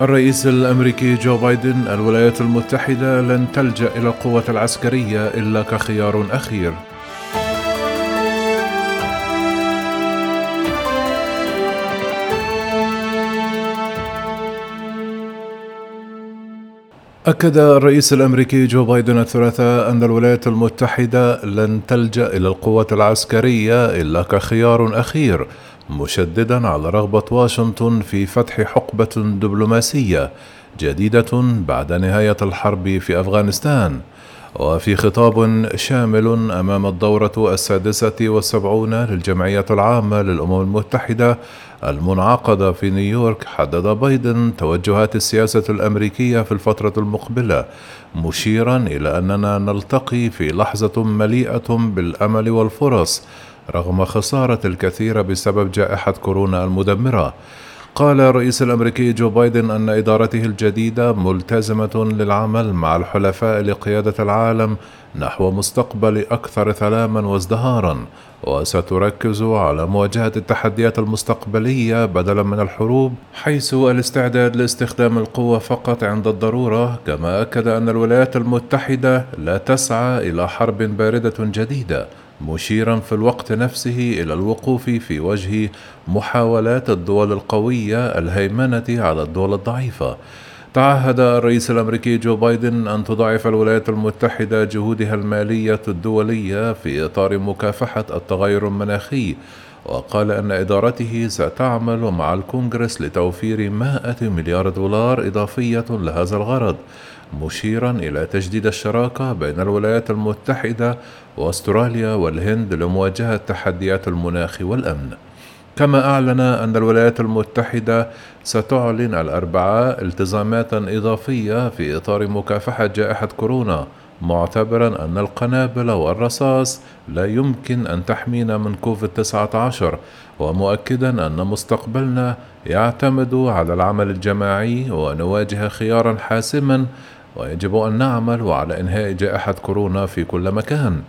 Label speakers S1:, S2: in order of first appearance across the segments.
S1: الرئيس الأمريكي جو بايدن الولايات المتحدة لن تلجأ إلى القوه العسكرية إلا كخيار أخير. أكد الرئيس الأمريكي جو بايدن الثلاثاء أن الولايات المتحدة لن تلجأ إلى القوة العسكرية إلا كخيار أخير. مشددا على رغبة واشنطن في فتح حقبة دبلوماسية جديدة بعد نهاية الحرب في أفغانستان وفي خطاب شامل أمام الدورة السادسة والسبعون للجمعية العامة للأمم المتحدة المنعقدة في نيويورك حدد بايدن توجهات السياسة الأمريكية في الفترة المقبلة مشيرا إلى أننا نلتقي في لحظة مليئة بالأمل والفرص رغم خسارة الكثير بسبب جائحة كورونا المدمرة. قال الرئيس الأمريكي جو بايدن أن إدارته الجديدة ملتزمة للعمل مع الحلفاء لقيادة العالم نحو مستقبل أكثر سلاما وازدهارا وستركز على مواجهة التحديات المستقبلية بدلا من الحروب حيث الاستعداد لاستخدام القوة فقط عند الضرورة كما أكد أن الولايات المتحدة لا تسعى إلى حرب باردة جديدة مشيرا في الوقت نفسه إلى الوقوف في وجه محاولات الدول القوية الهيمنة على الدول الضعيفة. تعهد الرئيس الأمريكي جو بايدن أن تضاعف الولايات المتحدة جهودها المالية الدولية في إطار مكافحة التغير المناخي. وقال أن إدارته ستعمل مع الكونغرس لتوفير 100 مليار دولار إضافية لهذا الغرض مشيرا إلى تجديد الشراكة بين الولايات المتحدة وأستراليا والهند لمواجهة تحديات المناخ والأمن. كما أعلن أن الولايات المتحدة ستعلن الأربعاء التزامات إضافية في إطار مكافحة جائحة كورونا معتبرا أن القنابل والرصاص لا يمكن أن تحمينا من كوفيد 19 ومؤكدا أن مستقبلنا يعتمد على العمل الجماعي ونواجه خيارا حاسما ويجب أن نعمل على إنهاء جائحة كورونا في كل مكان.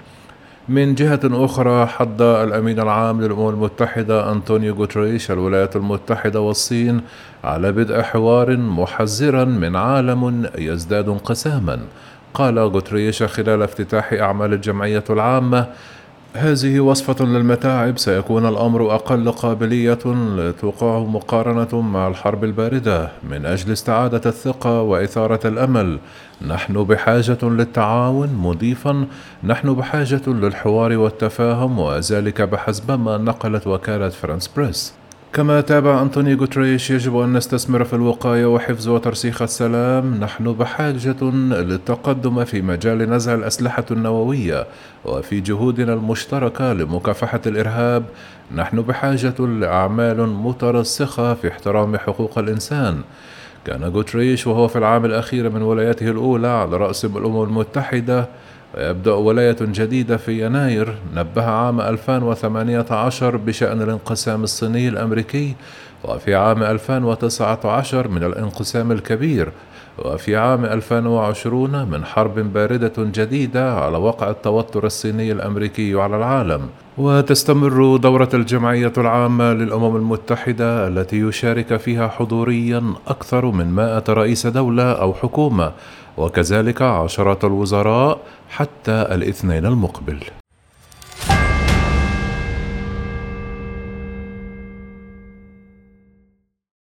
S1: من جهة أخرى حض الأمين العام للأمم المتحدة أنطونيو غوتريش الولايات المتحدة والصين على بدء حوار محذرا من عالم يزداد انقساما. قال غوتريش خلال افتتاح أعمال الجمعية العامة هذه وصفة للمتاعب سيكون الأمر أقل قابلية لتوقعه مقارنة مع الحرب الباردة. من أجل استعادة الثقة وإثارة الأمل نحن بحاجة للتعاون مضيفا نحن بحاجة للحوار والتفاهم وذلك بحسب ما نقلت وكالة فرانس بريس. كما تابع أنطوني غوتريش يجب أن نستثمر في الوقاية وحفظ وترسيخ السلام. نحن بحاجة للتقدم في مجال نزع الأسلحة النووية وفي جهودنا المشتركة لمكافحة الإرهاب. نحن بحاجة لأعمال مترسخة في احترام حقوق الإنسان. كان غوتريش وهو في العام الأخير من ولايته الأولى على رأس الأمم المتحدة ويبدأ ولاية جديدة في يناير. نبه عام 2018 بشأن الانقسام الصيني الأمريكي وفي عام 2019 من الانقسام الكبير. وفي عام 2020 من حرب باردة جديدة على وقع التوتر الصيني الأمريكي على العالم. وتستمر دورة الجمعية العامة للأمم المتحدة التي يشارك فيها حضوريا أكثر من مائة رئيس دولة أو حكومة وكذلك عشرات الوزراء حتى الاثنين المقبل.